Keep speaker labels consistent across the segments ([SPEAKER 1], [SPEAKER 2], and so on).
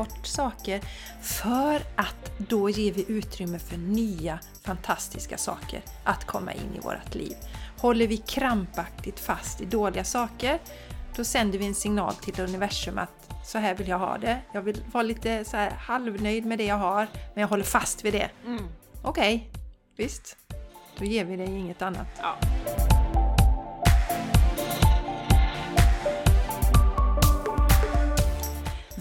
[SPEAKER 1] bort saker för att då ger vi utrymme för nya fantastiska saker att komma in i vårt liv. Håller vi krampaktigt fast i dåliga saker, då sänder vi en signal till universum att så här vill jag ha det. Jag vill vara lite så här halvnöjd med det jag har, men jag håller fast vid det.
[SPEAKER 2] Mm.
[SPEAKER 1] Okej, okay, visst. Då ger vi dig inget annat.
[SPEAKER 2] Ja.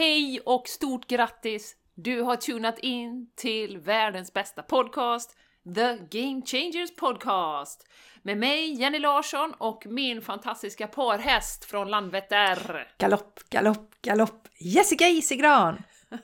[SPEAKER 2] Hej och stort grattis! Du har tunat in till världens bästa podcast, The Game Changers Podcast! Med mig, Jenny Larsson, och min fantastiska parhäst från Landvetter.
[SPEAKER 1] Galopp, galopp, galopp! Jessica Isigran!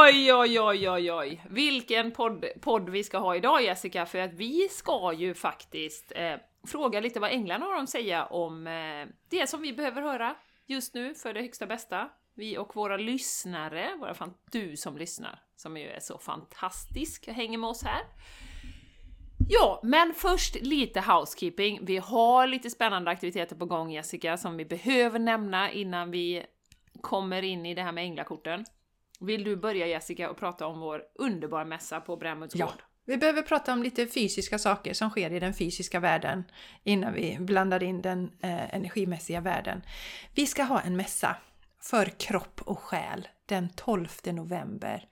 [SPEAKER 2] Oj, oj, oj, oj, oj! Vilken podd, podd vi ska ha idag Jessica, för att vi ska ju faktiskt eh, fråga lite vad änglarna har att säga om eh, det som vi behöver höra just nu för det högsta bästa. Vi och våra lyssnare, våra fan, du som lyssnar, som ju är så fantastisk, och hänger med oss här. Ja, men först lite housekeeping. Vi har lite spännande aktiviteter på gång Jessica, som vi behöver nämna innan vi kommer in i det här med änglakorten. Vill du börja Jessica och prata om vår underbara mässa på Brämhults
[SPEAKER 1] Ja. Vi behöver prata om lite fysiska saker som sker i den fysiska världen innan vi blandar in den eh, energimässiga världen. Vi ska ha en mässa för kropp och själ den 12 november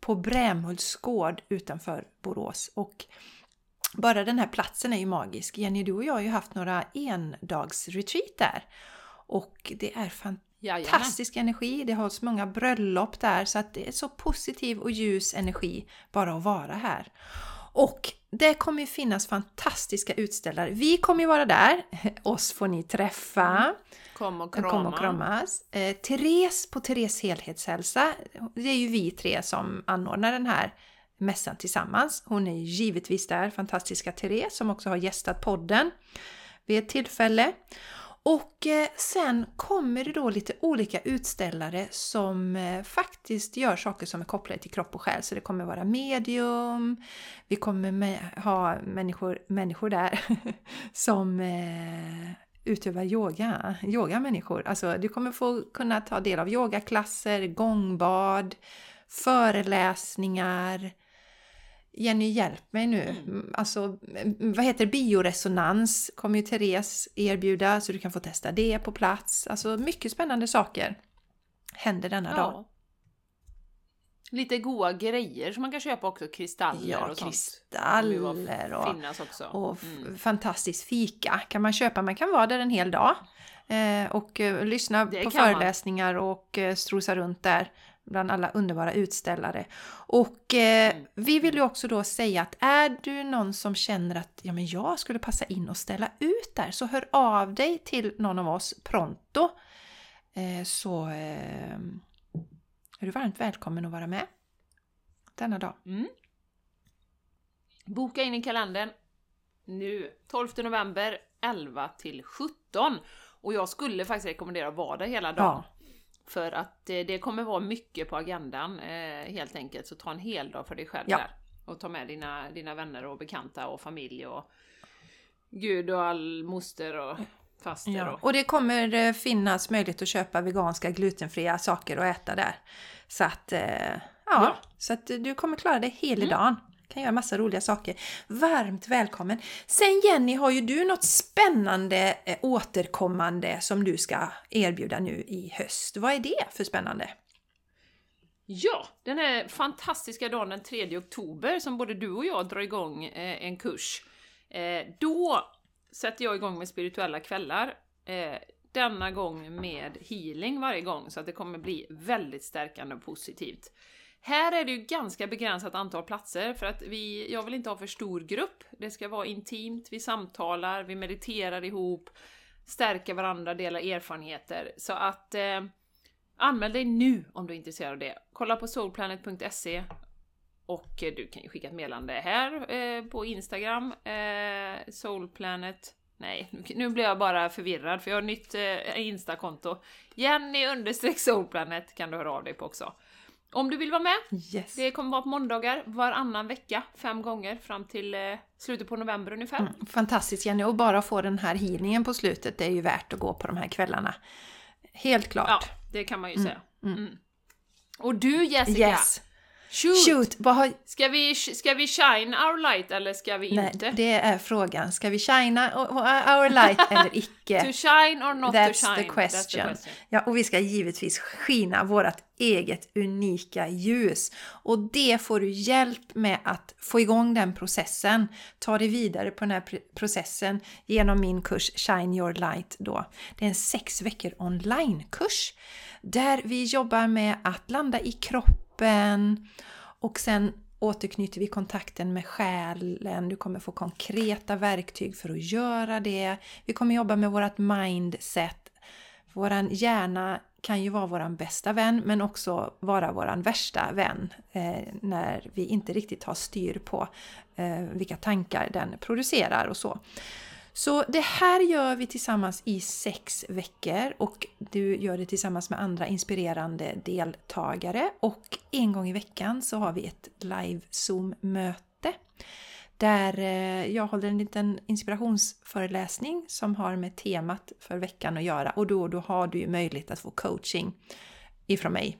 [SPEAKER 1] på Brämhults gård utanför Borås. Och bara den här platsen är ju magisk. Jenny, du och jag har ju haft några endagsretreat där. Och det är fantastiskt.
[SPEAKER 2] Jajamän.
[SPEAKER 1] energi, det hålls många bröllop där så att det är så positiv och ljus energi bara att vara här. Och det kommer ju finnas fantastiska utställare. Vi kommer ju vara där, oss får ni träffa.
[SPEAKER 2] Kom och krama.
[SPEAKER 1] Kom och kramas. Eh, Therese på Therese Helhetshälsa, det är ju vi tre som anordnar den här mässan tillsammans. Hon är givetvis där, fantastiska Therese som också har gästat podden vid ett tillfälle. Och eh, sen kommer det då lite olika utställare som eh, faktiskt gör saker som är kopplade till kropp och själ. Så det kommer vara medium, vi kommer med, ha människor, människor där som eh, utövar yoga, yogamänniskor. Alltså du kommer få kunna ta del av yogaklasser, gångbad, föreläsningar. Jenny, hjälp mig nu.
[SPEAKER 2] Mm.
[SPEAKER 1] Alltså, vad heter det? bioresonans kommer ju Therese erbjuda så du kan få testa det på plats. Alltså mycket spännande saker händer denna dag.
[SPEAKER 2] Ja. Lite goda grejer som man kan köpa också, kristaller
[SPEAKER 1] Ja,
[SPEAKER 2] och sånt.
[SPEAKER 1] kristaller och,
[SPEAKER 2] finnas också.
[SPEAKER 1] och
[SPEAKER 2] Mm.
[SPEAKER 1] fantastiskt fika kan man köpa. Man kan vara där en hel dag eh, och eh, lyssna
[SPEAKER 2] Det
[SPEAKER 1] på
[SPEAKER 2] kan man.
[SPEAKER 1] föreläsningar och eh, strosa runt där bland alla underbara utställare. Och eh,
[SPEAKER 2] Mm.
[SPEAKER 1] vi vill ju också då säga att är du någon som känner att ja, men jag skulle passa in och ställa ut där så hör av dig till någon av oss pronto. Eh, så eh, är du varmt välkommen att vara med denna dag.
[SPEAKER 2] Mm. Boka in i kalendern nu, 12 november 11 till 17. Och jag skulle faktiskt rekommendera att vara där hela dagen. För att eh, det kommer vara mycket på agendan eh, helt enkelt. Så ta en hel dag för dig själv
[SPEAKER 1] Ja.
[SPEAKER 2] där. Och ta med dina, dina vänner och bekanta och familj och Gud och all moster och faster
[SPEAKER 1] Ja,
[SPEAKER 2] och...
[SPEAKER 1] och det kommer eh, finnas möjlighet att köpa veganska glutenfria saker att äta där. Så att, ja,
[SPEAKER 2] Ja.
[SPEAKER 1] så att du kommer klara dig hela
[SPEAKER 2] Mm.
[SPEAKER 1] dagen kan göra massa roliga saker. Varmt välkommen! Sen Jenny, har ju du något spännande eh, återkommande som du ska erbjuda nu i höst. Vad är det för spännande?
[SPEAKER 2] Ja, den här fantastiska dagen den 3 oktober som både du och jag drar igång eh, en kurs. Eh, då sätter jag igång med spirituella kvällar. Denna gång med healing varje gång, så att det kommer bli väldigt stärkande och positivt. Här är det ju ganska begränsat antal platser för att vi, jag vill inte ha för stor grupp. Det ska vara intimt, vi samtalar, vi mediterar ihop, stärker varandra, delar erfarenheter. Så att eh, anmäl dig nu om du är intresserad av det. Kolla på soulplanet.se och eh, du kan ju skicka ett meddelande här eh, på Instagram, eh, soulplanet Nej, nu blir jag bara förvirrad för jag har nytt eh, Insta-konto. Jenny understreck Soulplanet kan du höra av dig på också. Om du vill vara med,
[SPEAKER 1] Yes.
[SPEAKER 2] det kommer vara på måndagar varannan vecka, fem gånger fram till eh, slutet på november ungefär.
[SPEAKER 1] Mm, fantastiskt Jenny, och bara få den här healingen på slutet, det är ju värt att gå på de här kvällarna. Helt klart.
[SPEAKER 2] Ja, det kan man ju säga. Mm. Och du Jessica,
[SPEAKER 1] Yes!
[SPEAKER 2] Shoot!
[SPEAKER 1] Shoot! Har...
[SPEAKER 2] Ska, vi, ska vi shine our light eller ska vi
[SPEAKER 1] Nej,
[SPEAKER 2] inte?
[SPEAKER 1] det är frågan. Ska vi shina our light eller icke?
[SPEAKER 2] To shine or not
[SPEAKER 1] That's
[SPEAKER 2] to shine?
[SPEAKER 1] the question. Ja, och vi ska givetvis skina vårt eget unika ljus. Och det får du hjälp med att få igång den processen. Ta dig vidare på den här pr- processen genom min kurs Shine Your Light då. Det är en sex veckor onlinekurs där vi jobbar med att landa i kroppen och sen återknyter vi kontakten med själen. Du kommer få konkreta verktyg för att göra det. Vi kommer jobba med vårt mindset. Vår hjärna kan ju vara vår bästa vän men också vara vår värsta vän eh, när vi inte riktigt har styr på eh, vilka tankar den producerar och så. Så det här gör vi tillsammans i sex veckor och du gör det tillsammans med andra inspirerande deltagare. Och en gång i veckan så har vi ett live Zoom-möte där eh, jag håller en liten inspirationsföreläsning som har med temat för veckan att göra. Och då och då har du ju möjlighet att få coaching ifrån mig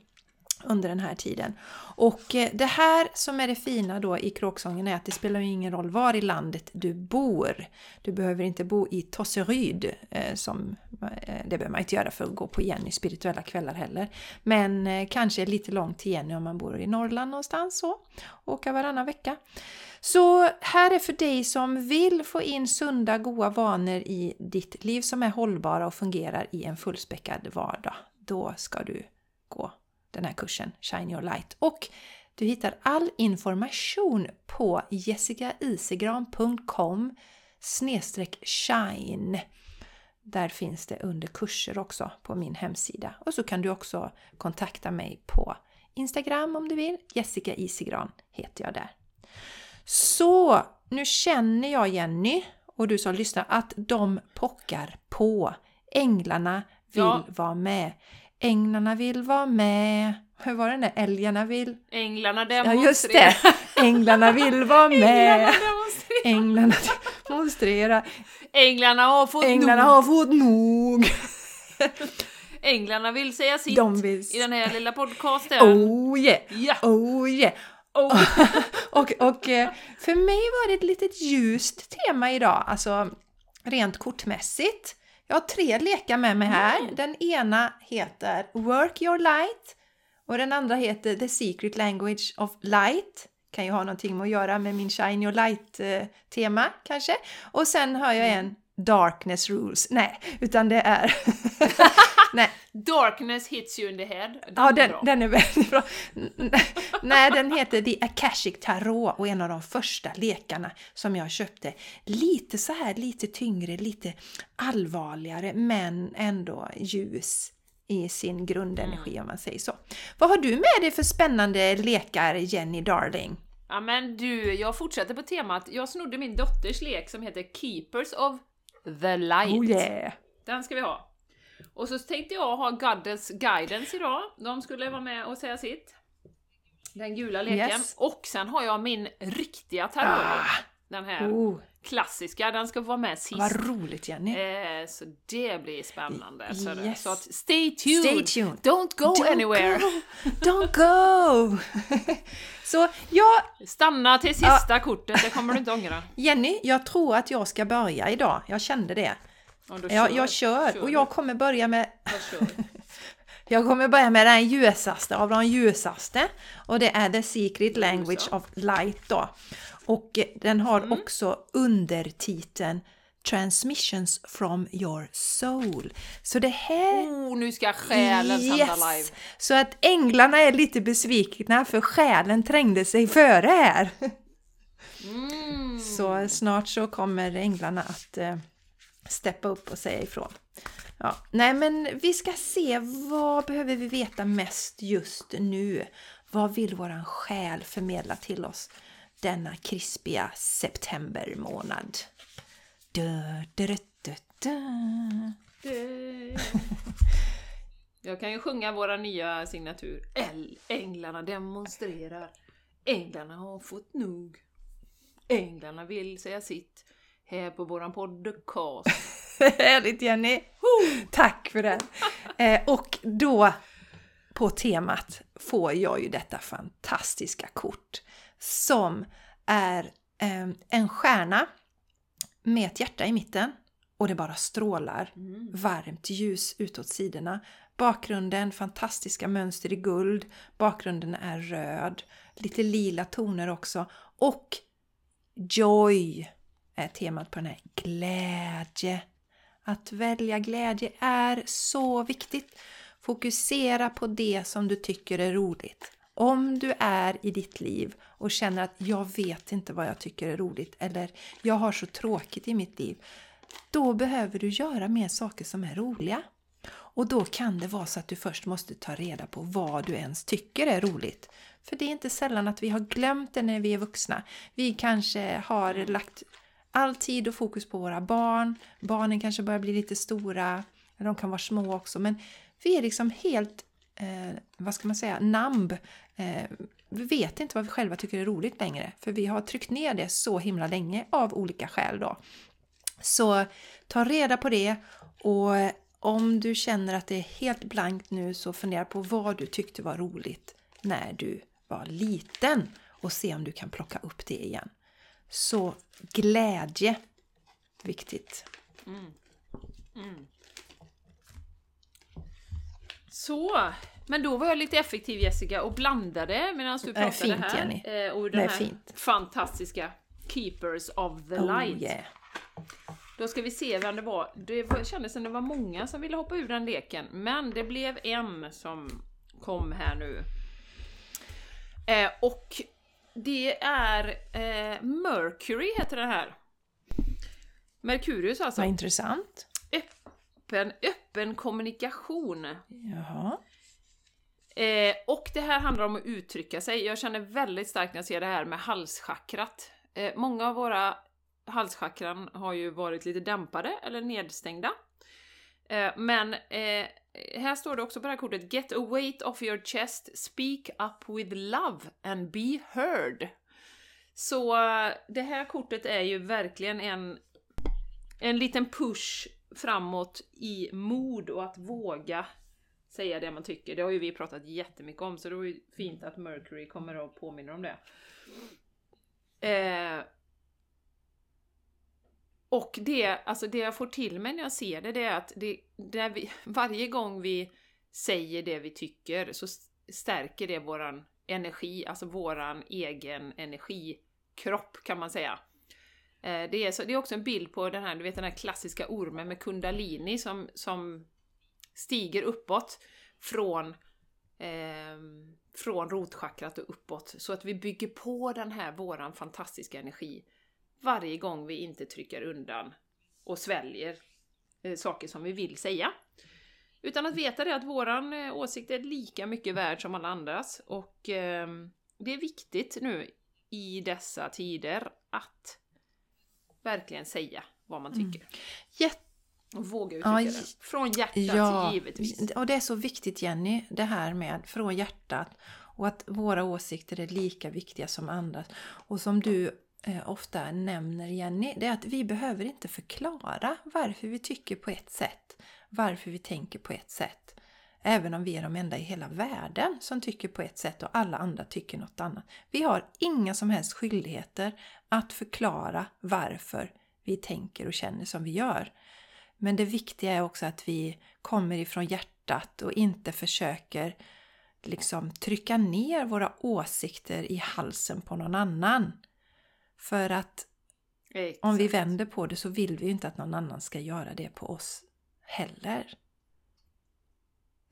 [SPEAKER 1] under den här tiden. Och eh, det här som är det fina då i kråksången är att det spelar ju ingen roll var i landet du bor. Du behöver inte bo i Tosseryd, eh, som eh, det behöver man inte göra för att gå på Jenny spirituella kvällar heller. Men kanske lite långt till Jenny om man bor i Norrland någonstans så. Åka varannan vecka. Så här är för dig som vill få in sunda, goda vanor i ditt liv som är hållbara och fungerar i en fullspäckad vardag. Då ska du gå den här kursen Shine Your Light. Och du hittar all information på jessicaisigran.com shine. Där finns det under kurser också på min hemsida. Och så kan du också kontakta mig på Instagram om du vill. Jessica Isigran heter jag där. Så nu känner jag Jenny och du som lyssnar att de pockar på. Änglarna vill
[SPEAKER 2] Ja.
[SPEAKER 1] vara med. Änglarna vill vara med. Hur var den där? Älgarna vill...
[SPEAKER 2] Änglarna
[SPEAKER 1] Ja
[SPEAKER 2] demonstrerar.
[SPEAKER 1] just det! Änglarna vill vara med. Änglarna demonstrerar.
[SPEAKER 2] Änglarna har fått
[SPEAKER 1] Änglarna
[SPEAKER 2] nog.
[SPEAKER 1] har fått nog.
[SPEAKER 2] Änglarna vill säga sitt
[SPEAKER 1] De vill...
[SPEAKER 2] i den här lilla podcasten.
[SPEAKER 1] Oh yeah!
[SPEAKER 2] Ja!
[SPEAKER 1] Oh yeah!
[SPEAKER 2] Oh.
[SPEAKER 1] och, och eh, för mig var det ett litet ljust tema idag, alltså rent kortmässigt. Jag har tre lekar med mig här.
[SPEAKER 2] Mm.
[SPEAKER 1] Den ena heter Work Your Light och den andra heter The Secret Language of Light. Kan ju ha någonting med att göra med min Shine Your Light-tema kanske. Och sen har jag en Darkness Rules. Nej, utan det är... Nej,
[SPEAKER 2] Darkness hits you in the head. Den
[SPEAKER 1] Ja,
[SPEAKER 2] är
[SPEAKER 1] den,
[SPEAKER 2] bra.
[SPEAKER 1] den är väldigt bra. Nej, den heter The Akashic Tarot och en av de första lekarna som jag köpte. Lite så här, lite tyngre, lite allvarligare men ändå ljus i sin grundenergi om man säger så. Vad har du med dig för spännande lekar Jenny Darling?
[SPEAKER 2] Ja men du, jag fortsätter på temat. Jag snodde min dotters lek som heter Keepers of the Light.
[SPEAKER 1] Oh yeah!
[SPEAKER 2] Den ska vi ha. Och så tänkte jag ha Goddess Guidance idag. De skulle vara med och säga sitt. Den gula leken.
[SPEAKER 1] Yes.
[SPEAKER 2] Och sen har jag min riktiga tarotlek.
[SPEAKER 1] Ah,
[SPEAKER 2] Den här
[SPEAKER 1] oh,
[SPEAKER 2] klassiska, den ska vara med sist.
[SPEAKER 1] Vad roligt Jenny!
[SPEAKER 2] Eh, så det blir spännande. Så, det- så att stay tuned!
[SPEAKER 1] Stay tuned!
[SPEAKER 2] Don't go
[SPEAKER 1] Don't
[SPEAKER 2] anywhere!
[SPEAKER 1] go! Don't go! Så ja,
[SPEAKER 2] Stanna till sista kortet, det kommer du inte ångra.
[SPEAKER 1] Jenny, jag tror att jag ska börja idag. Jag kände det.
[SPEAKER 2] Ja,
[SPEAKER 1] Jag, kör
[SPEAKER 2] Kör
[SPEAKER 1] och jag kommer börja med
[SPEAKER 2] Jag kör.
[SPEAKER 1] Jag kommer börja med den ljusaste av de ljusaste och det är The Secret Language of Light då. Och den har
[SPEAKER 2] Mm.
[SPEAKER 1] också undertiteln Transmissions from your soul. Så det här...
[SPEAKER 2] Oh, nu ska själen sända live.
[SPEAKER 1] Så att änglarna är lite besvikna för själen trängde sig före här.
[SPEAKER 2] Mm.
[SPEAKER 1] Så snart så kommer änglarna att eh, steppa upp och säga ifrån. Ja, nej men vi ska se vad behöver vi veta mest just nu? Vad vill våran själ förmedla till oss denna krispiga septembermånad? Du, du, du, du,
[SPEAKER 2] Jag kan ju sjunga våra nya signatur. L. Änglarna demonstrerar. Änglarna har fått nog. Änglarna vill säga sitt här på våran podcast.
[SPEAKER 1] Härligt Jenny! Tack för det! Eh, och då på temat får jag ju detta fantastiska kort som är eh, en stjärna med ett hjärta i mitten och det bara strålar
[SPEAKER 2] Mm.
[SPEAKER 1] varmt ljus utåt sidorna. Bakgrunden, fantastiska mönster i guld. Bakgrunden är röd. Lite lila toner också. Och joy är temat på den här. Glädje. Att välja glädje är så viktigt. Fokusera på det som du tycker är roligt. Om du är i ditt liv och känner att jag vet inte vad jag tycker är roligt eller jag har så tråkigt i mitt liv. Då behöver du göra mer saker som är roliga. Och då kan det vara så att du först måste ta reda på vad du ens tycker är roligt. För det är inte sällan att vi har glömt det när vi är vuxna. Vi kanske har lagt all tid och fokus på våra barn. Barnen kanske börjar bli lite stora. De kan vara små också. Men vi är liksom helt, eh, vad ska man säga, namb. Eh, vi vet inte vad vi själva tycker är roligt längre. För vi har tryckt ner det så himla länge av olika skäl då. Så ta reda på det och om du känner att det är helt blankt nu så fundera på vad du tyckte var roligt när du var liten och se om du kan plocka upp det igen. Så glädje, viktigt.
[SPEAKER 2] Så, men då var jag lite effektiv Jessica och blandade medan du pratade
[SPEAKER 1] fint,
[SPEAKER 2] här.
[SPEAKER 1] Jenny.
[SPEAKER 2] Eh, och den
[SPEAKER 1] är
[SPEAKER 2] här
[SPEAKER 1] fint.
[SPEAKER 2] fantastiska Keepers of the
[SPEAKER 1] Oh
[SPEAKER 2] Light.
[SPEAKER 1] yeah.
[SPEAKER 2] Då ska vi se vem det var. Det var, kändes som det var många som ville hoppa ur den leken, men det blev en som kom här nu. Eh, och det är eh, Mercury heter den här. Merkurius alltså.
[SPEAKER 1] Vad intressant.
[SPEAKER 2] Öppen, öppen kommunikation.
[SPEAKER 1] Jaha.
[SPEAKER 2] Eh, och det här handlar om att uttrycka sig. Jag känner väldigt starkt när jag ser det här med halschakrat. Eh, många av våra halschakran har ju varit lite dämpade eller nedstängda. Eh, men eh, Eh, här står det också på det här kortet Get a weight off your chest, speak up with love and be heard. Så eh, det här kortet är ju verkligen en, en liten push framåt i mod och att våga säga det man tycker. Det har ju vi pratat jättemycket om, så det var ju fint att Mercury kommer och påminner om det. Eh, och det, alltså det jag får till mig när jag ser det, det är att det, det vi, varje gång vi säger det vi tycker så stärker det våran energi, alltså våran egen energikropp kan man säga. Eh, det, är så, det är också en bild på den här, du vet den här klassiska ormen med kundalini som, som stiger uppåt från, eh, från rotchakrat och uppåt. Så att vi bygger på den här våran fantastiska energi varje gång vi inte trycker undan och sväljer eh, saker som vi vill säga. Utan att veta det att våran eh, åsikt är lika mycket värd som alla andras och eh, det är viktigt nu i dessa tider att verkligen säga vad man tycker.
[SPEAKER 1] Jätte
[SPEAKER 2] Och våga
[SPEAKER 1] Ja,
[SPEAKER 2] uttrycka det. Från hjärtat
[SPEAKER 1] Ja,
[SPEAKER 2] givetvis.
[SPEAKER 1] och det är så viktigt Jenny, det här med från hjärtat och att våra åsikter är lika viktiga som andras. Och som du Eh, ofta nämner Jenny, det är att vi behöver inte förklara varför vi tycker på ett sätt, varför vi tänker på ett sätt. Även om vi är de enda i hela världen som tycker på ett sätt och alla andra tycker något annat. Vi har inga som helst skyldigheter att förklara varför vi tänker och känner som vi gör. Men det viktiga är också att vi kommer ifrån hjärtat och inte försöker liksom trycka ner våra åsikter i halsen på någon annan. För att
[SPEAKER 2] Exakt.
[SPEAKER 1] om vi vänder på det så vill vi inte att någon annan ska göra det på oss heller.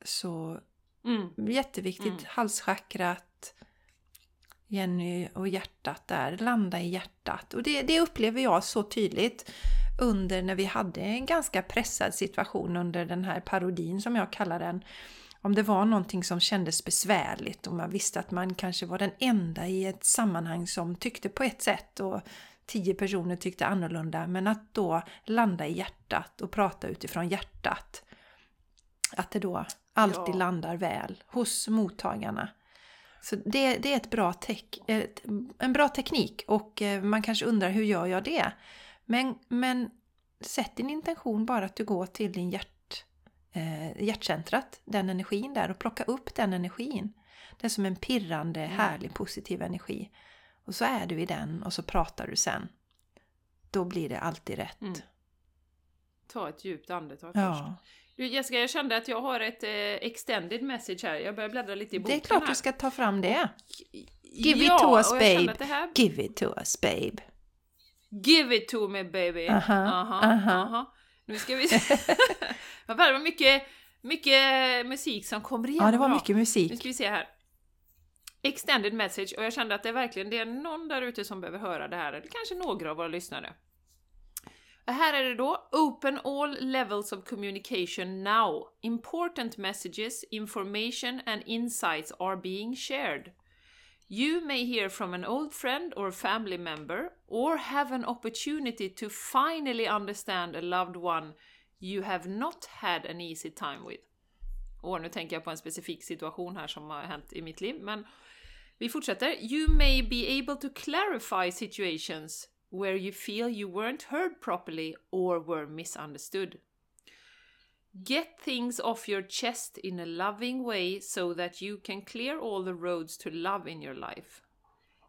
[SPEAKER 1] Så
[SPEAKER 2] Mm.
[SPEAKER 1] jätteviktigt,
[SPEAKER 2] Mm.
[SPEAKER 1] halschakrat, Jenny och hjärtat där, landa i hjärtat. Och det, det upplever jag så tydligt under när vi hade en ganska pressad situation under den här parodin som jag kallar den. Om det var någonting som kändes besvärligt och man visste att man kanske var den enda i ett sammanhang som tyckte på ett sätt och tio personer tyckte annorlunda. Men att då landa i hjärtat och prata utifrån hjärtat. Att det då alltid
[SPEAKER 2] Ja.
[SPEAKER 1] landar väl hos mottagarna. Så det, det är ett bra tek, en bra teknik och eh, man kanske undrar hur gör jag det? Men, men sätt din intention bara att du går till din hjärt, eh, hjärtcentrat, den energin där och plocka upp den energin. Det är som en pirrande, härlig, positiv energi. Och så är du i den och så pratar du sen. Då blir det alltid rätt.
[SPEAKER 2] Mm. Ta ett djupt andetag först.
[SPEAKER 1] Ja,
[SPEAKER 2] Du Jessica, jag kände att jag har ett eh, extended message här. Jag börjar bläddra lite i boken
[SPEAKER 1] det är klart
[SPEAKER 2] här.
[SPEAKER 1] du ska ta fram det. Give
[SPEAKER 2] ja,
[SPEAKER 1] it to us babe.
[SPEAKER 2] här,
[SPEAKER 1] Give it to us babe.
[SPEAKER 2] give it to me baby.
[SPEAKER 1] Aha,
[SPEAKER 2] aha,
[SPEAKER 1] aha.
[SPEAKER 2] aha. Nu ska vi se. Det var mycket, mycket musik som kommer igen.
[SPEAKER 1] Ja, det var mycket musik.
[SPEAKER 2] Nu ska vi se här. Extended message och jag kände att det är verkligen det är någon där ute som behöver höra det här, eller kanske några av våra lyssnare. Och här är det då Open all levels of communication now. Important messages, information and insights are being shared. You may hear from an old friend or family member or have an opportunity to finally understand a loved one you have not had an easy time with. Och nu tänker jag på en specifik situation här som har hänt i mitt liv, men vi fortsätter. You may be able to clarify situations where you feel you weren't heard properly or were misunderstood. Get things off your chest in a loving way so that you can clear all the roads to love in your life.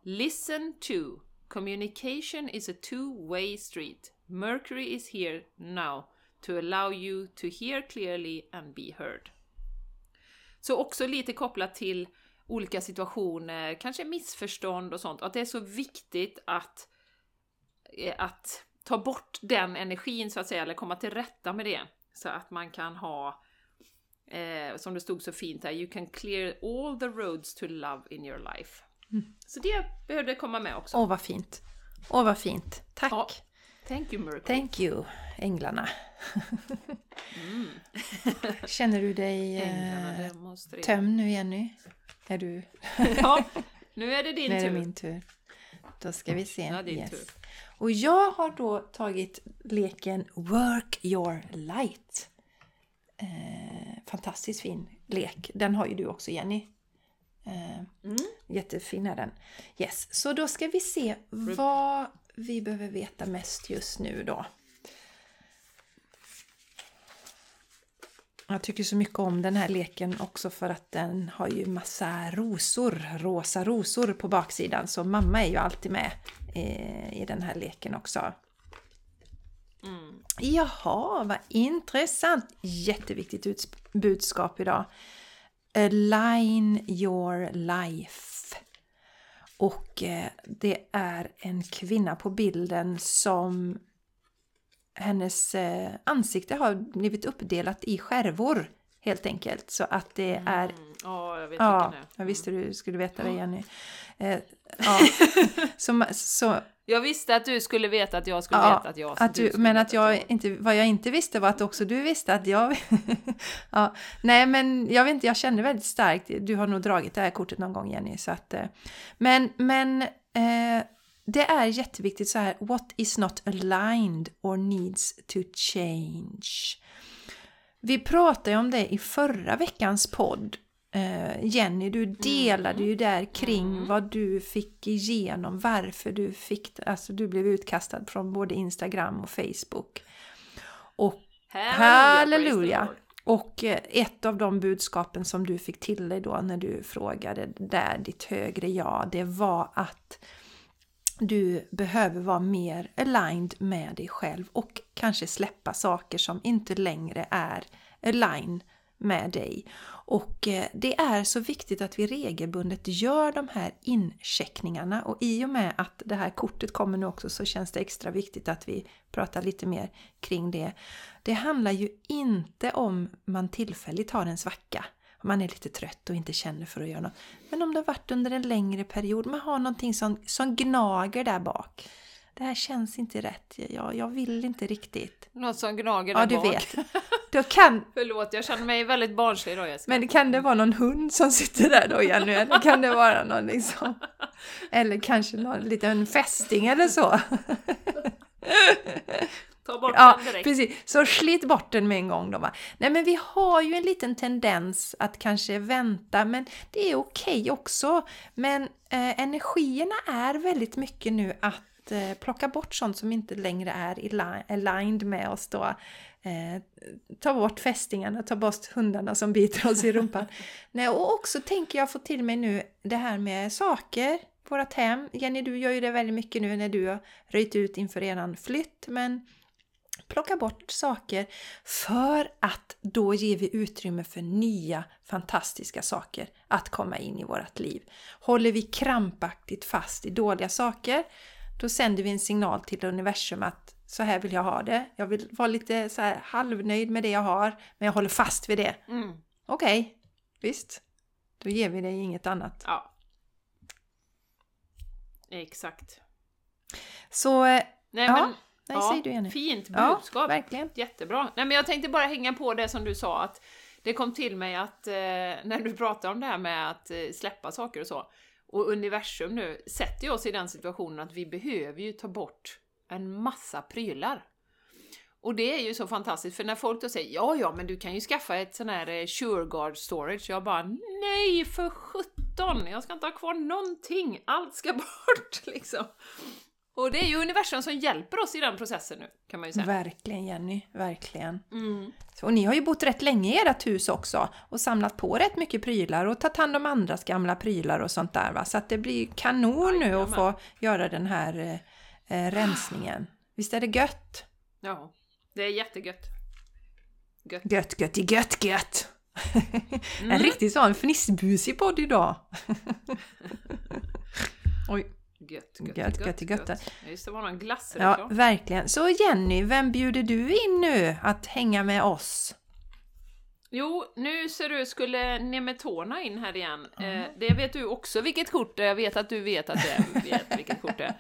[SPEAKER 2] Listen to communication is a two way street. Mercury is here now to allow you to hear clearly and be heard. Så också lite kopplat till olika situationer, kanske missförstånd och sånt, att det är så viktigt att, eh, att ta bort den energin så att säga, eller komma till rätta med det. Så att man kan ha, eh, som det stod så fint här, you can clear all the roads to love in your life. Så det behövde komma med också.
[SPEAKER 1] Åh, vad fint. Åh, vad fint. Tack.
[SPEAKER 2] Ja. Thank you Mercury.
[SPEAKER 1] Thank you, änglarna. Känner du dig eh, tömd nu, Jenny? Är du...
[SPEAKER 2] Ja, nu är det din
[SPEAKER 1] nu är det
[SPEAKER 2] tur.
[SPEAKER 1] min tur. Då ska vi se.
[SPEAKER 2] Ja, din tur.
[SPEAKER 1] Och jag har då tagit leken Work your light. Eh, fantastiskt fin lek. Den har ju du också Jenny. Eh,
[SPEAKER 2] Mm.
[SPEAKER 1] Jättefin är den. Yes, så då ska vi se vad vi behöver veta mest just nu då. Jag tycker så mycket om den här leken också för att den har ju massa rosor, rosa rosor på baksidan. Så mamma är ju alltid med i den här leken också.
[SPEAKER 2] Mm.
[SPEAKER 1] Jaha, vad intressant! Jätteviktigt budskap idag. Align your life. Och eh, det är en kvinna på bilden som hennes eh, ansikte har blivit uppdelat i skärvor helt enkelt. Så att det är
[SPEAKER 2] Mm. Ja, jag vet
[SPEAKER 1] Ja,
[SPEAKER 2] vilken det är.
[SPEAKER 1] jag visste du skulle veta det Jenny. Eh, ja. så, så,
[SPEAKER 2] Jag visste att du skulle veta att jag skulle
[SPEAKER 1] ja,
[SPEAKER 2] veta att jag
[SPEAKER 1] att du,
[SPEAKER 2] skulle
[SPEAKER 1] Men att jag
[SPEAKER 2] jag-
[SPEAKER 1] inte, vad jag inte visste var att också du visste att jag... ja, nej men jag vet inte, jag kände väldigt starkt, du har nog dragit det här kortet någon gång Jenny. Så att, eh, men men eh, det är jätteviktigt så här, what is not aligned or needs to change. Vi pratade om det i förra veckans podd. Eh, Jenny, du delade ju där kring
[SPEAKER 2] Mm.
[SPEAKER 1] vad du fick igenom, varför du fick, alltså du blev utkastad från både Instagram och Facebook. Och Halleluja! Och eh, ett av de budskapen som du fick till dig då när du frågade där ditt högre ja, det var att du behöver vara mer aligned med dig själv och kanske släppa saker som inte längre är aligned med dig. Och eh, det är så viktigt att vi regelbundet gör de här incheckningarna och i och med att det här kortet kommer nu också så känns det extra viktigt att vi pratar lite mer kring det. Det handlar ju inte om man tillfälligt har en svacka, man är lite trött och inte känner för att göra något. Men om det har varit under en längre period, man har någonting som, som gnager där bak. Det här känns inte rätt, jag, jag vill inte riktigt.
[SPEAKER 2] Något som gnager
[SPEAKER 1] Ja,
[SPEAKER 2] där
[SPEAKER 1] du
[SPEAKER 2] bak.
[SPEAKER 1] vet. Då kan,
[SPEAKER 2] Förlåt, jag känner mig väldigt barnslig idag Jessica.
[SPEAKER 1] men kan det vara någon hund som sitter där då Jenny? Eller kan det vara någon liksom... Eller kanske någon liten fästing eller så?
[SPEAKER 2] Ta bort
[SPEAKER 1] Ja,
[SPEAKER 2] den direkt.
[SPEAKER 1] precis. Så slit bort den med en gång då va. Nej men vi har ju en liten tendens att kanske vänta, men det är okej också. Men eh, energierna är väldigt mycket nu att eh, plocka bort sånt som inte längre är aligned med oss då. Eh, ta bort fästingarna, ta bort hundarna som biter oss i rumpan. Nej, och också tänker jag få till mig nu det här med saker, vårat hem. Jenny, du gör ju det väldigt mycket nu när du har röjt ut inför eran flytt, men plocka bort saker för att då ger vi utrymme för nya fantastiska saker att komma in i vårt liv. Håller vi krampaktigt fast i dåliga saker, då sänder vi en signal till universum att så här vill jag ha det. Jag vill vara lite så här halvnöjd med det jag har, men jag håller fast vid det.
[SPEAKER 2] Mm.
[SPEAKER 1] Okej, visst. Då ger vi dig inget annat.
[SPEAKER 2] Ja. Exakt.
[SPEAKER 1] Så,
[SPEAKER 2] Nej
[SPEAKER 1] Ja,
[SPEAKER 2] men,
[SPEAKER 1] nej,
[SPEAKER 2] ja,
[SPEAKER 1] säg du Jenny.
[SPEAKER 2] fint
[SPEAKER 1] Ja,
[SPEAKER 2] budskap.
[SPEAKER 1] verkligen.
[SPEAKER 2] Jättebra. Nej men jag tänkte bara hänga på det som du sa att det kom till mig att eh, när du pratade om det här med att eh, släppa saker och så och universum nu sätter ju oss i den situationen att vi behöver ju ta bort en massa prylar. Och det är ju så fantastiskt för när folk då säger ja, ja, men du kan ju skaffa ett sån här eh, SureGuard storage. Jag bara nej för sjutton! Jag ska inte ha kvar någonting. Allt ska bort liksom. Och det är ju universum som hjälper oss i den processen nu kan man ju säga.
[SPEAKER 1] verkligen Jenny, verkligen.
[SPEAKER 2] Mm.
[SPEAKER 1] Och ni har ju bott rätt länge i ert hus också och samlat på rätt mycket prylar och tagit hand om andras gamla prylar och sånt där va. Så att det blir kanon nu att få göra den här eh, eh, rensningen. Visst är det gött?
[SPEAKER 2] Ja, det är jättegött. Gött.
[SPEAKER 1] Gött, gött, gött, gött!
[SPEAKER 2] Mm.
[SPEAKER 1] En riktigt sån fnissbusig podd idag. Oj,
[SPEAKER 2] Gött, gött,
[SPEAKER 1] Gött, gött, gött.
[SPEAKER 2] Ja, Just det, var någon glass
[SPEAKER 1] ja verkligen. Så Jenny, vem bjuder du in nu att hänga med oss?
[SPEAKER 2] Jo, nu ser du, skulle Nemetona in här igen. Eh, det vet du också vilket kort det är. Jag vet att du vet att det är, vet vilket kort det är.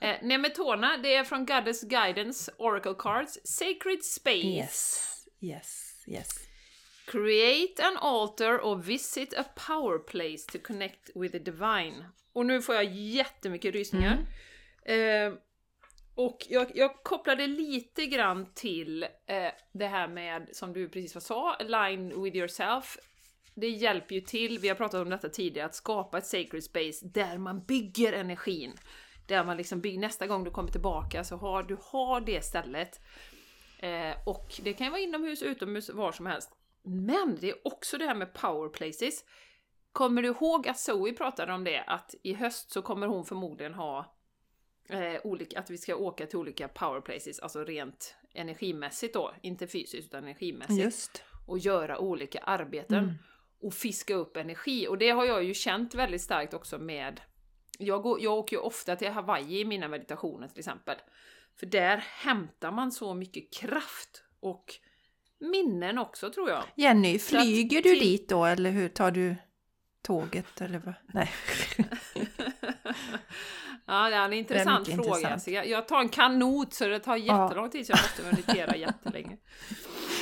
[SPEAKER 2] Eh, Nemetona, det är från Goddess Guidance Oracle Cards. Sacred Space.
[SPEAKER 1] Yes, yes, yes.
[SPEAKER 2] Create an altar or visit a power place to connect with the divine. Och nu får jag jättemycket rysningar. Eh, och jag, jag kopplade lite grann till eh, det här med, som du precis sa, align with yourself. Det hjälper ju till, vi har pratat om detta tidigare, att skapa ett sacred space där man bygger energin. Där man liksom bygger, nästa gång du kommer tillbaka så har du har det stället. Eh, och det kan vara inomhus, utomhus, var som helst. Men det är också det här med power places. Kommer du ihåg att Zoe pratade om det? Att i höst så kommer hon förmodligen ha eh, olika, att vi ska åka till olika power places, alltså rent energimässigt då, inte fysiskt utan energimässigt.
[SPEAKER 1] Just.
[SPEAKER 2] Och göra olika arbeten.
[SPEAKER 1] Mm.
[SPEAKER 2] Och fiska upp energi. Och det har jag ju känt väldigt starkt också med... Jag, går, jag åker ju ofta till Hawaii i mina meditationer till exempel. För där hämtar man så mycket kraft och minnen också tror jag.
[SPEAKER 1] Jenny, flyger du dit då eller hur tar du tåget eller vad? Nej.
[SPEAKER 2] Ja, det är en intressant
[SPEAKER 1] mycket
[SPEAKER 2] fråga.
[SPEAKER 1] intressant.
[SPEAKER 2] Jag, jag tar en kanot så det tar jättelång tid så jag måste meditera jättelänge.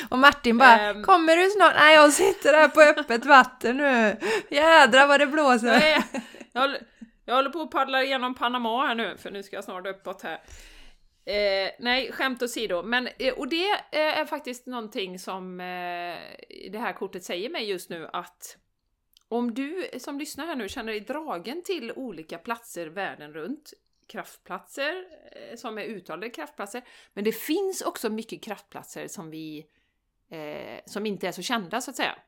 [SPEAKER 1] Och Martin bara,
[SPEAKER 2] Ehm.
[SPEAKER 1] kommer du snart? Nej, jag sitter här på öppet vatten nu. Jädrar vad det blåser.
[SPEAKER 2] Jag, är, jag håller på att paddla igenom Panama här nu, för nu ska jag snart uppåt här. Eh, nej, skämt åsido. Men, eh, och det eh, är faktiskt någonting som eh, det här kortet säger mig just nu att om du som lyssnar här nu känner dig dragen till olika platser världen runt, kraftplatser eh, som är uttalade kraftplatser, men det finns också mycket kraftplatser som vi eh, som inte är så kända så att säga.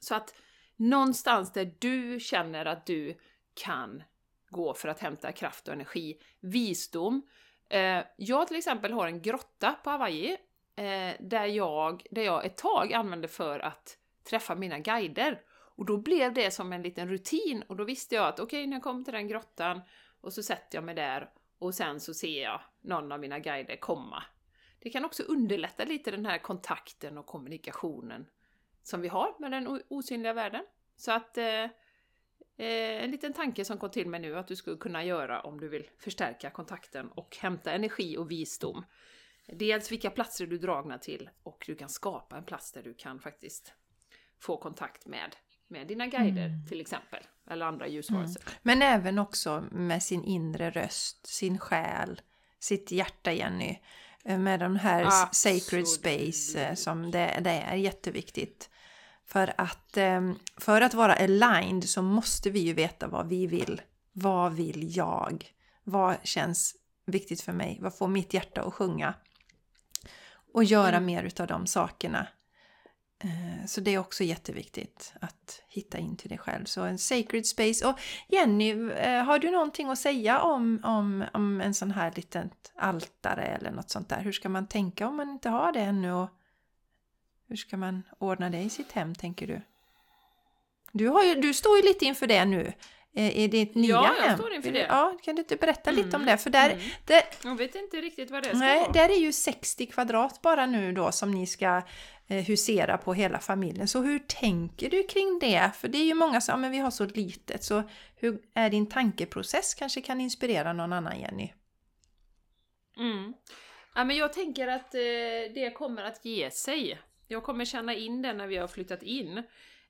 [SPEAKER 2] Så att någonstans där du känner att du kan gå för att hämta kraft och energi, visdom. Eh, jag till exempel har en grotta på Hawaii eh, där, jag, där jag ett tag använde för att träffa mina guider. Och då blev det som en liten rutin och då visste jag att okej, okay, när jag kommer till den grottan och så sätter jag mig där och sen så ser jag någon av mina guider komma. Det kan också underlätta lite den här kontakten och kommunikationen som vi har med den osynliga världen. Så att eh, eh, en liten tanke som kom till mig nu att du skulle kunna göra om du vill förstärka kontakten och hämta energi och visdom. Dels vilka platser du är dragna till och du kan skapa en plats där du kan faktiskt få kontakt med, med dina guider mm. till exempel. Eller andra ljusvarelser. Mm.
[SPEAKER 1] Men även också med sin inre röst, sin själ, sitt hjärta Jenny. Eh, med de här Absolut. sacred space eh, som det, det är jätteviktigt. För att, ehm, för att vara aligned så måste vi ju veta vad vi vill. Vad vill jag? Vad känns viktigt för mig? Vad får mitt hjärta att sjunga? Och göra mm. mer utav de sakerna. Eh, så det är också jätteviktigt att hitta in till det själv. Så en sacred space. Och Jenny, eh, har du någonting att säga om, om, om en sån här litet altare eller något sånt där? Hur ska man tänka om man inte har det ännu? Och hur ska man ordna det i sitt hem, tänker du? Du, har ju, du står ju lite inför det nu eh, i ditt nya hem.
[SPEAKER 2] Ja, jag står inför det.
[SPEAKER 1] Ja, kan du inte berätta mm. lite om det? För där, mm.
[SPEAKER 2] det, jag vet inte riktigt vad det ska
[SPEAKER 1] nej,
[SPEAKER 2] vara.
[SPEAKER 1] Där är ju 60 kvadrat bara nu då som ni ska eh, husera på hela familjen. Så hur tänker du kring det? För det är ju många som ja, men vi har så litet. Så hur är din tankeprocess? Kanske kan inspirera någon annan, Jenny?
[SPEAKER 2] Mm. Ja, men jag tänker att eh, det kommer att ge sig. Jag kommer känna in det när vi har flyttat in.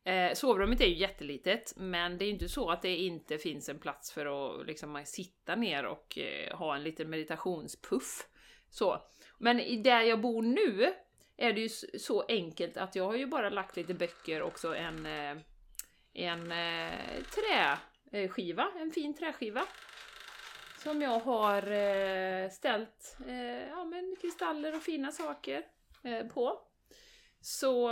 [SPEAKER 2] Eh, sovrummet är ju jättelitet, men det är ju inte så att det inte finns en plats för att liksom, eh, sitta ner och eh, ha en liten meditationspuff. Så. Men där jag bor nu är det ju så enkelt att jag har ju bara lagt lite böcker och så en, eh, en eh, träskiva, eh, en fin träskiva. Som jag har eh, ställt eh, ja, men kristaller och fina saker på. Så,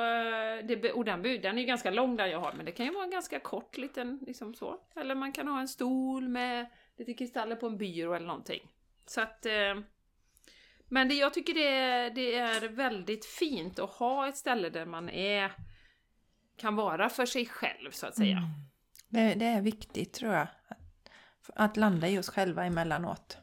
[SPEAKER 2] det, och den, den är ju ganska lång där jag har, men det kan ju vara en ganska kort liten, liksom så. Eller man kan ha en stol med lite kristaller på en byrå eller någonting. Så att... Eh, men det, jag tycker det, det är väldigt fint att ha ett ställe där man är kan vara för sig själv så att säga. Mm.
[SPEAKER 1] Det, det, är viktigt tror jag. Att, att landa i oss själva emellanåt.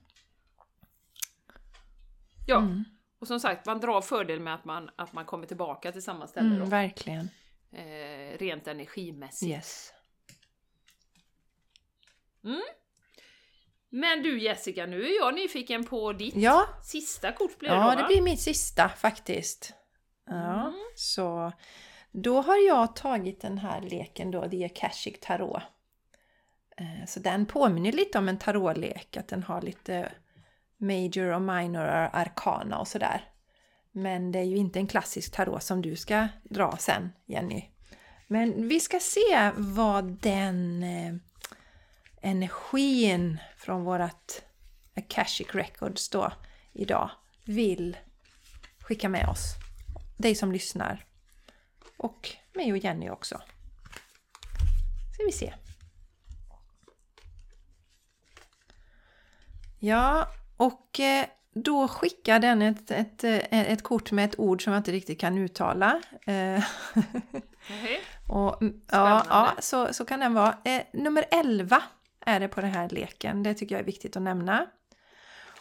[SPEAKER 2] Ja. Mm. Och som sagt, man drar fördel med att man, att man kommer tillbaka till samma ställe.
[SPEAKER 1] Mm, verkligen.
[SPEAKER 2] Eh, rent energimässigt.
[SPEAKER 1] Yes.
[SPEAKER 2] Mm. Men du Jessica, nu är jag nyfiken på ditt
[SPEAKER 1] ja.
[SPEAKER 2] sista kort blir
[SPEAKER 1] det
[SPEAKER 2] Ja,
[SPEAKER 1] då, det blir mitt sista faktiskt. Ja, mm. så då har jag tagit den här leken då, The Akashic Tarot. Eh, så den påminner lite om en tarotlek, att den har lite major och minor arkana och sådär. Men det är ju inte en klassisk tarot som du ska dra sen, Jenny. Men vi ska se vad den eh, energin från vårat Akashic Records då idag vill skicka med oss. Dig som lyssnar. Och mig och Jenny också. Ska vi se. Ja, och eh, då skickar den ett, ett, eh, ett kort med ett ord som jag inte riktigt kan uttala.
[SPEAKER 2] Mm.
[SPEAKER 1] och, ja, ja så, så kan den vara. Nummer 11 är det på den här leken. Det tycker jag är viktigt att nämna.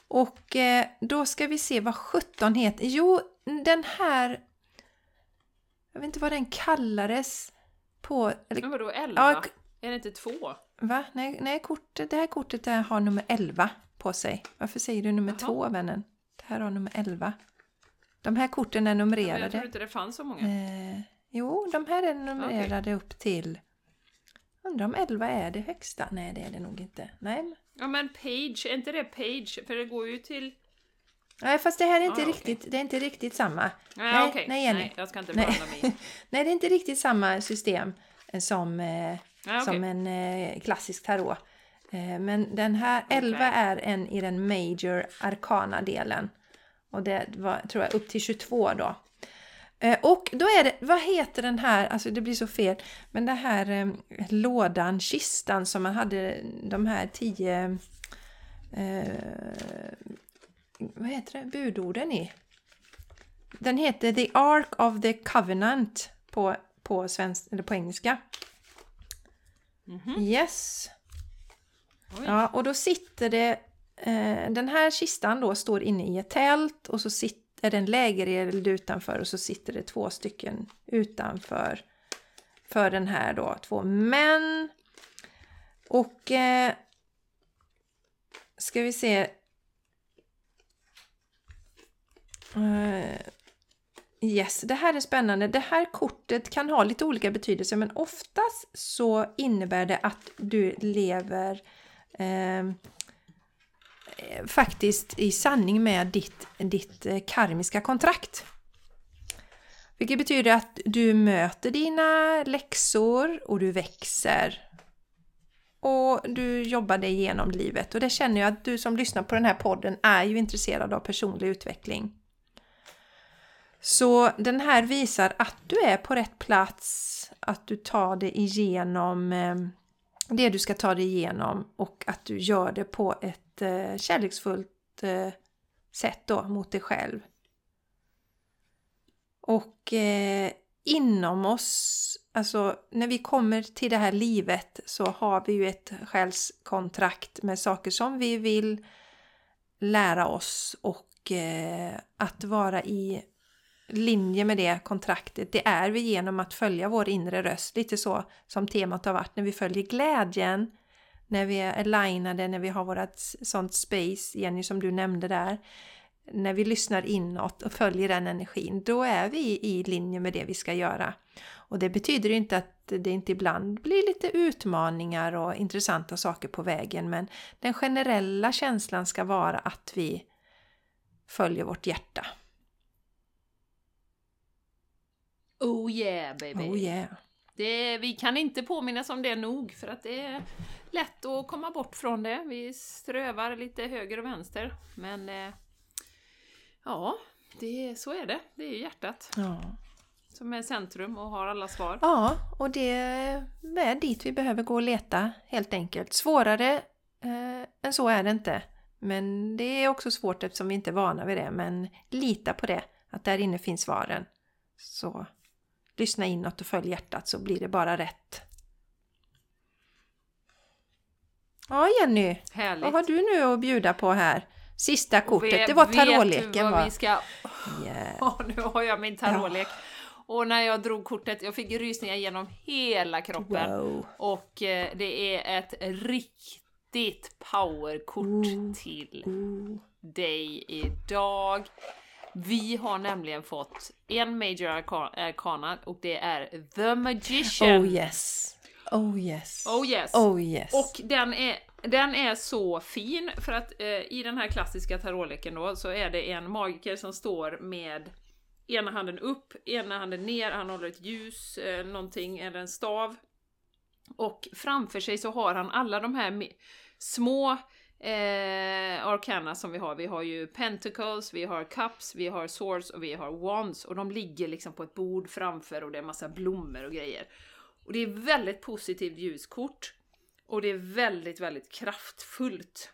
[SPEAKER 1] Och då ska vi se vad 17 heter. Jo, den här... Jag vet inte vad den kallades på...
[SPEAKER 2] Eller, Men vadå 11? Ja, är det inte 2?
[SPEAKER 1] Va? Nej, nej kortet, det här kortet där har nummer 11 på sig. Varför säger du nummer Aha. två vännen? Det här har nummer 11. De här korten är numrerade. jag
[SPEAKER 2] trodde inte det fanns så många.
[SPEAKER 1] Eh, jo, de här är numrerade okay. upp till... Undrar om 11 är det högsta? Nej, det är det nog inte. Nej.
[SPEAKER 2] Ja, men page, är inte det page? För det går ju till...
[SPEAKER 1] Nej, fast det här är inte, ah, riktigt, okay. det är inte riktigt samma.
[SPEAKER 2] Nej, nej, okay. nej, nej, jag ska inte blanda mig
[SPEAKER 1] Nej, det är inte riktigt samma system. eh, som, eh,
[SPEAKER 2] Ja,
[SPEAKER 1] som en eh, klassisk tarot. Eh, men den här 11
[SPEAKER 2] Okej.
[SPEAKER 1] är en i den major arcana-delen. Och det var, tror jag, upp till 22 då. Eh, och då är det, vad heter den här, alltså det blir så fel, men den här eh, lådan, kistan som man hade de här tio, eh, vad heter det, budorden i? Den heter The Ark of the Covenant på, på, svensk, eller på engelska.
[SPEAKER 2] Mhm.
[SPEAKER 1] Yes.
[SPEAKER 2] Oj.
[SPEAKER 1] Ja, och då sitter det... Eh, den här kistan då står inne i ett tält och så sitter, är det en lägereld utanför och så sitter det två stycken utanför för den här då, två män. Och... Eh, ska vi se... Eh, Yes, det här är spännande. Det här kortet kan ha lite olika betydelser men oftast så innebär det att du lever Ehm, eh, faktiskt i sanning med ditt, ditt eh, karmiska kontrakt. Vilket betyder att du möter dina läxor och du växer. Och du jobbar dig igenom livet. Och det känner jag att du som lyssnar på den här podden är ju intresserad av personlig utveckling. Så den här visar att du är på rätt plats, att du tar dig igenom eh, det du ska ta dig igenom och att du gör det på ett eh, kärleksfullt eh, sätt då mot dig själv. Och eh, inom oss, alltså när vi kommer till det här livet så har vi ju ett själskontrakt med saker som vi vill lära oss och eh, att vara i linje med det kontraktet, det är vi genom att följa vår inre röst. Lite så som temat har varit när vi följer glädjen, när vi är alignade, när vi har vårt sånt space, Jenny som du nämnde där. När vi lyssnar inåt och följer den energin, då är vi i linje med det vi ska göra. Och det betyder inte att det inte ibland blir lite utmaningar och intressanta saker på vägen, men den generella känslan ska vara att vi följer vårt hjärta.
[SPEAKER 2] Oh yeah baby!
[SPEAKER 1] Oh yeah!
[SPEAKER 2] Det, vi kan inte påminnas om det nog för att det är lätt att komma bort från det. Vi strövar lite höger och vänster. Men eh, ja, det, så är det. Det är ju hjärtat
[SPEAKER 1] Ja.
[SPEAKER 2] som är centrum och har alla svar.
[SPEAKER 1] Ja, och det är dit vi behöver gå och leta helt enkelt. Svårare eh, än så är det inte. Men det är också svårt eftersom vi inte är vana vid det. Men lita på det, att där inne finns svaren. Så lyssna inåt och följ hjärtat så blir det bara rätt. Ja Jenny,
[SPEAKER 2] Härligt!
[SPEAKER 1] vad har du nu att bjuda på här? Sista kortet,
[SPEAKER 2] vet-
[SPEAKER 1] det var tarotleken va?
[SPEAKER 2] vi ska...
[SPEAKER 1] Yeah.
[SPEAKER 2] Ja, nu har jag min tarotlek. Och när jag drog kortet, jag fick rysningar genom hela kroppen.
[SPEAKER 1] Wow.
[SPEAKER 2] Och eh, det är ett riktigt powerkort till
[SPEAKER 1] Ooh.
[SPEAKER 2] dig idag. Vi har nämligen fått en major arcana och det är The Magician.
[SPEAKER 1] Oh yes. Oh yes.
[SPEAKER 2] Oh yes!
[SPEAKER 1] Oh yes.
[SPEAKER 2] Och den är, den är så fin för att eh, i den här klassiska tarotleken då så är det en magiker som står med ena handen upp, ena handen ner, han håller ett ljus, eh, någonting, eller en stav. Och framför sig så har han alla de här små eh, arkana som vi har. Vi har ju pentacles, vi har cups, vi har swords och vi har wands. Och de ligger liksom på ett bord framför och det är massa blommor och grejer. Och det är väldigt positivt ljuskort. Och det är väldigt, väldigt kraftfullt.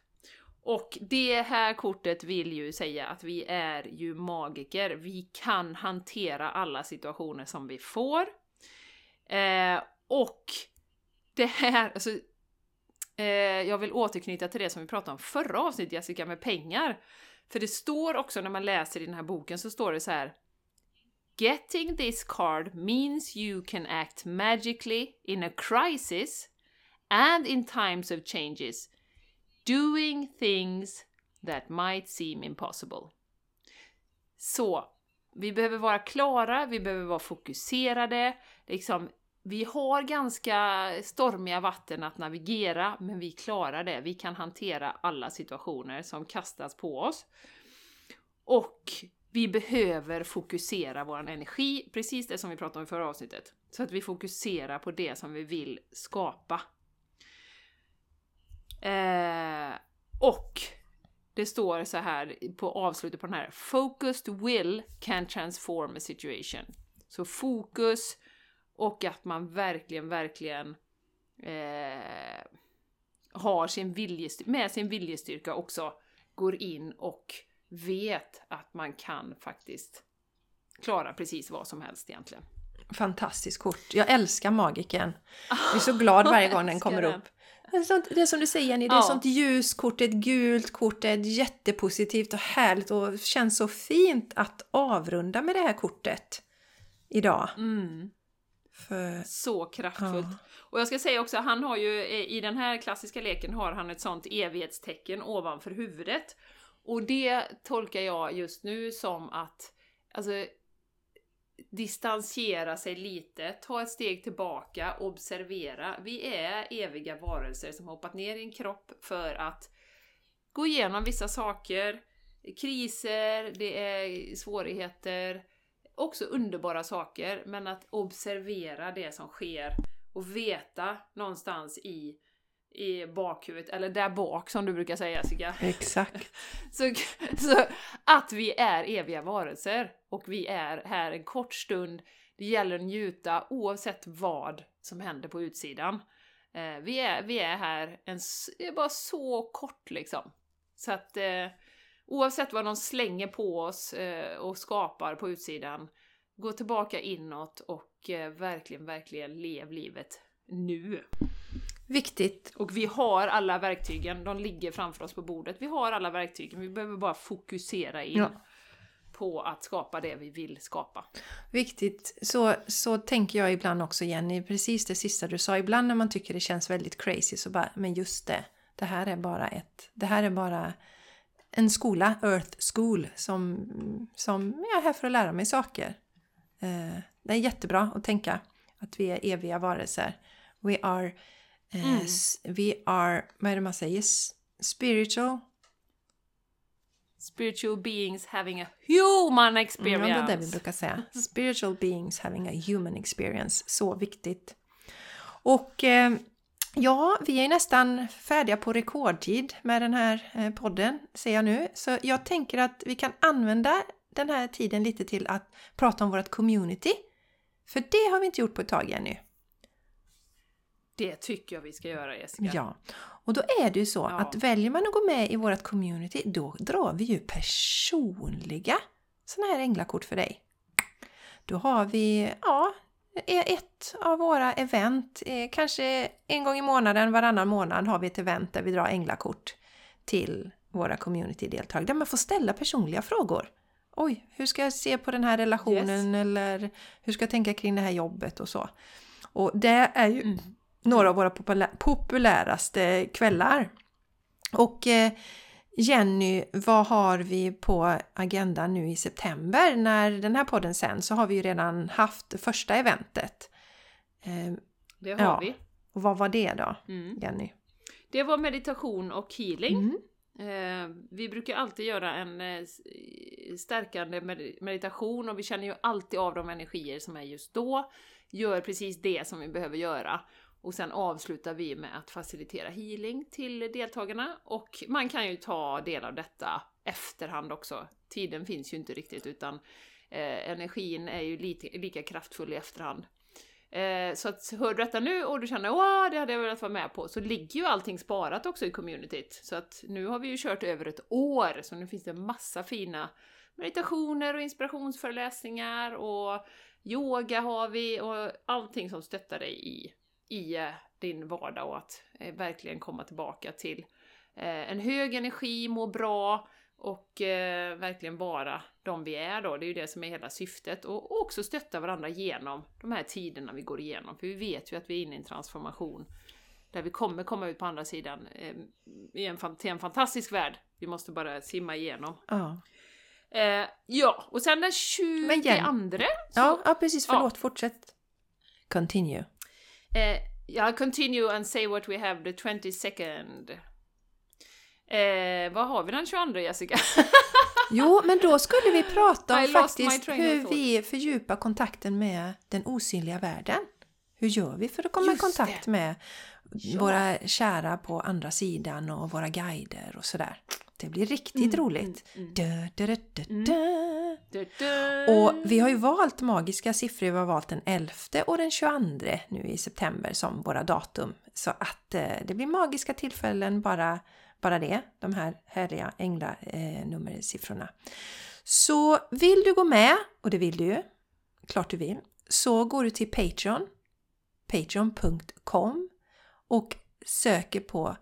[SPEAKER 2] Och det här kortet vill ju säga att vi är ju magiker. Vi kan hantera alla situationer som vi får. Eh, och det här, alltså, eh, jag vill återknyta till det som vi pratade om förra avsnittet Jessica, med pengar. För det står också när man läser i den här boken så står det så här Getting this card means you can act magically in a crisis and in times of changes, doing things that might seem impossible. Så, vi behöver vara klara, vi behöver vara fokuserade, liksom, vi har ganska stormiga vatten att navigera, men vi klarar det. Vi kan hantera alla situationer som kastas på oss. Och vi behöver fokusera vår energi, precis det som vi pratade om i förra avsnittet. Så att vi fokuserar på det som vi vill skapa. Eh, och det står så här på avslutet på den här. Focused will can transform a situation. Så fokus och att man verkligen, verkligen eh, har sin viljestyrka, med sin viljestyrka också går in och vet att man kan faktiskt klara precis vad som helst egentligen.
[SPEAKER 1] Fantastiskt kort. Jag älskar magiken. Jag är så glad varje gång den kommer upp. Det är, sånt, det är som du säger Jenny, det är
[SPEAKER 2] Ja.
[SPEAKER 1] sånt ljust kort, ett gult kort, det är ett jättepositivt och härligt och känns så fint att avrunda med det här kortet idag.
[SPEAKER 2] Mm.
[SPEAKER 1] För,
[SPEAKER 2] Så kraftfullt.
[SPEAKER 1] Ja.
[SPEAKER 2] Och jag ska säga också, han har ju eh, i den här klassiska leken har han ett sånt evighetstecken ovanför huvudet. Och det tolkar jag just nu som att, alltså, distansera sig lite, ta ett steg tillbaka, observera. Vi är eviga varelser som har hoppat ner i en kropp för att gå igenom vissa saker, kriser, det är svårigheter, också underbara saker, men att observera det som sker och veta någonstans i, i bakhuvudet, eller där bak som du brukar säga Jessica,
[SPEAKER 1] exakt.
[SPEAKER 2] så, så att vi är eviga varelser och vi är här en kort stund. Det gäller att njuta oavsett vad som händer på utsidan. Eh, vi, är, vi är här en, det är bara så kort liksom. Så att eh, oavsett vad de slänger på oss eh, och skapar på utsidan, gå tillbaka inåt och eh, verkligen, verkligen lev livet nu.
[SPEAKER 1] Viktigt.
[SPEAKER 2] Och vi har alla verktygen, de ligger framför oss på bordet. Vi har alla verktygen, vi behöver bara fokusera in
[SPEAKER 1] Ja.
[SPEAKER 2] på att skapa det vi vill skapa.
[SPEAKER 1] Viktigt. Så, så tänker jag ibland också Jenny, precis det sista du sa. Ibland när man tycker det känns väldigt crazy så bara, men just det. Det här är bara ett, det här är bara en skola, Earth School, som, som jag är här för att lära mig saker. Eh, det är jättebra att tänka att vi är eviga varelser. We are, eh,
[SPEAKER 2] Mm.
[SPEAKER 1] we are, vad är det man säger? Spiritual?
[SPEAKER 2] Spiritual beings having a human experience.
[SPEAKER 1] Ja, det är det vi brukar säga. Spiritual beings having a human experience. Så viktigt. Och eh, ja, vi är nästan färdiga på rekordtid med den här eh, podden, ser jag nu. Så jag tänker att vi kan använda den här tiden lite till att prata om vårt community. För det har vi inte gjort på ett tag ännu.
[SPEAKER 2] Det tycker jag vi ska göra Jessica.
[SPEAKER 1] Ja. Och då är det ju så
[SPEAKER 2] Ja.
[SPEAKER 1] att väljer man att gå med i vårt community, då drar vi ju personliga sådana här änglakort för dig. Då har vi, ja, ett av våra event, eh, kanske en gång i månaden, varannan månad har vi ett event där vi drar änglakort till våra community-deltagare, där man får ställa personliga frågor. Oj, hur ska jag se på den här relationen eller hur ska jag tänka kring det här jobbet och så. Och det är ju
[SPEAKER 2] Mm.
[SPEAKER 1] några av våra populä- populäraste kvällar. Och eh, Jenny, vad har vi på agendan nu i september? När den här podden sen så har vi ju redan haft det första eventet. Eh,
[SPEAKER 2] Det har
[SPEAKER 1] Ja.
[SPEAKER 2] vi.
[SPEAKER 1] och vad var det då,
[SPEAKER 2] Mm.
[SPEAKER 1] Jenny?
[SPEAKER 2] Det var meditation och healing.
[SPEAKER 1] Mm.
[SPEAKER 2] Eh, vi brukar alltid göra en eh, stärkande med- meditation och vi känner ju alltid av de energier som är just då. Gör precis det som vi behöver göra. Och sen avslutar vi med att facilitera healing till deltagarna. Och man kan ju ta del av detta efterhand också. Tiden finns ju inte riktigt utan eh, energin är ju lite, lika kraftfull i efterhand. Eh, så att hör du detta nu och du känner åh, det hade jag velat vara med på, så ligger ju allting sparat också i communityt. Så att nu har vi ju kört över ett år, så nu finns det massa fina meditationer och inspirationsföreläsningar och yoga har vi och allting som stöttar dig i, i eh, din vardag och att eh, verkligen komma tillbaka till eh, en hög energi, må bra och verkligen vara de vi är då. Det är ju det som är hela syftet. Och, också stötta varandra genom de här tiderna vi går igenom. För vi vet ju att vi är inne i en transformation där vi kommer komma ut på andra sidan i en, till en fantastisk värld. Vi måste bara simma igenom.
[SPEAKER 1] Ja.
[SPEAKER 2] Eh, ja, och sen den 22
[SPEAKER 1] Men igen.
[SPEAKER 2] så,
[SPEAKER 1] Ja, ja, precis.
[SPEAKER 2] Ja.
[SPEAKER 1] Förlåt, fortsätt. Continue.
[SPEAKER 2] Eh, ja, continue and say what we have the 22nd. Eh, vad har vi den 22 Jessica?
[SPEAKER 1] Jo, men då skulle vi prata om
[SPEAKER 2] I
[SPEAKER 1] faktiskt hur vi fördjupar kontakten med den osynliga världen. Hur gör vi för att komma
[SPEAKER 2] Just
[SPEAKER 1] i kontakt
[SPEAKER 2] det.
[SPEAKER 1] med
[SPEAKER 2] Ja.
[SPEAKER 1] våra kära på andra sidan och våra guider och sådär. Det blir riktigt
[SPEAKER 2] Mm,
[SPEAKER 1] roligt.
[SPEAKER 2] mm, mm.
[SPEAKER 1] Dö,
[SPEAKER 2] Mm.
[SPEAKER 1] dö.
[SPEAKER 2] Du, du.
[SPEAKER 1] Och vi har ju valt magiska siffror. Vi har valt den 11 och den 22 nu i september som våra datum. Så att eh, det blir magiska tillfällen bara, bara det. De här härliga änglanummersiffrorna. Eh, så vill du gå med, och det vill du ju, klart du vill, så går du till Patreon, patreon.com och söker på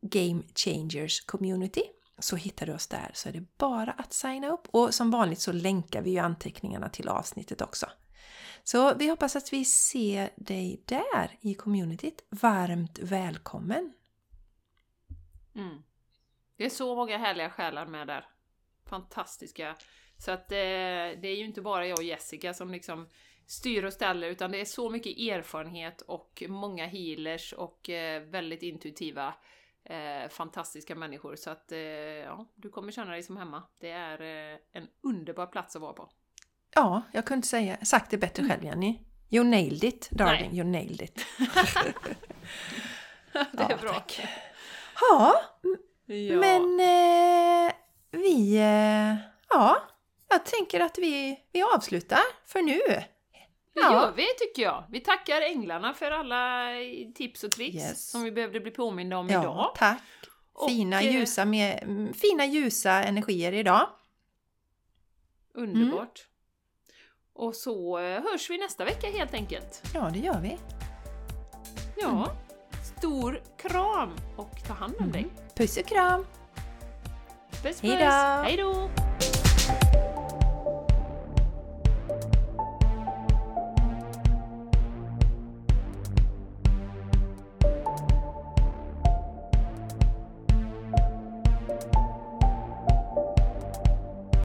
[SPEAKER 1] Game Changers Community så hittar du oss där så är det bara att signa upp och som vanligt så länkar vi ju anteckningarna till avsnittet också. Så vi hoppas att vi ser dig där i communityt. Varmt välkommen!
[SPEAKER 2] Mm. Det är så många härliga själar med där. Fantastiska. Så att eh, det är ju inte bara jag och Jessica som liksom styr och ställer utan det är så mycket erfarenhet och många healers och eh, väldigt intuitiva eh, fantastiska människor. Så att eh, ja, du kommer känna dig som hemma. Det är eh, en underbar plats att vara på.
[SPEAKER 1] Ja, jag kunde inte säga, sagt det bättre själv Jenny. You nailed it, darling.
[SPEAKER 2] Nej.
[SPEAKER 1] You nailed it.
[SPEAKER 2] det är
[SPEAKER 1] Ja,
[SPEAKER 2] bra.
[SPEAKER 1] tack. Ja,
[SPEAKER 2] Ja.
[SPEAKER 1] men eh, vi... Eh, ja, jag tänker att vi, vi avslutar för nu.
[SPEAKER 2] Det
[SPEAKER 1] Ja.
[SPEAKER 2] gör vi tycker jag. Vi tackar änglarna för alla tips och tricks
[SPEAKER 1] Yes.
[SPEAKER 2] som vi behövde bli påminda om
[SPEAKER 1] Ja,
[SPEAKER 2] idag.
[SPEAKER 1] tack.
[SPEAKER 2] Och,
[SPEAKER 1] Fina,
[SPEAKER 2] eh,
[SPEAKER 1] ljusa, med, mm, fina ljusa energier idag.
[SPEAKER 2] Underbart. Och så eh, hörs vi nästa vecka helt enkelt.
[SPEAKER 1] Ja, det gör vi.
[SPEAKER 2] Ja. Stor kram och ta hand om dig.
[SPEAKER 1] Puss och kram!
[SPEAKER 2] Puss puss!
[SPEAKER 1] Hejdå.
[SPEAKER 2] Hej då!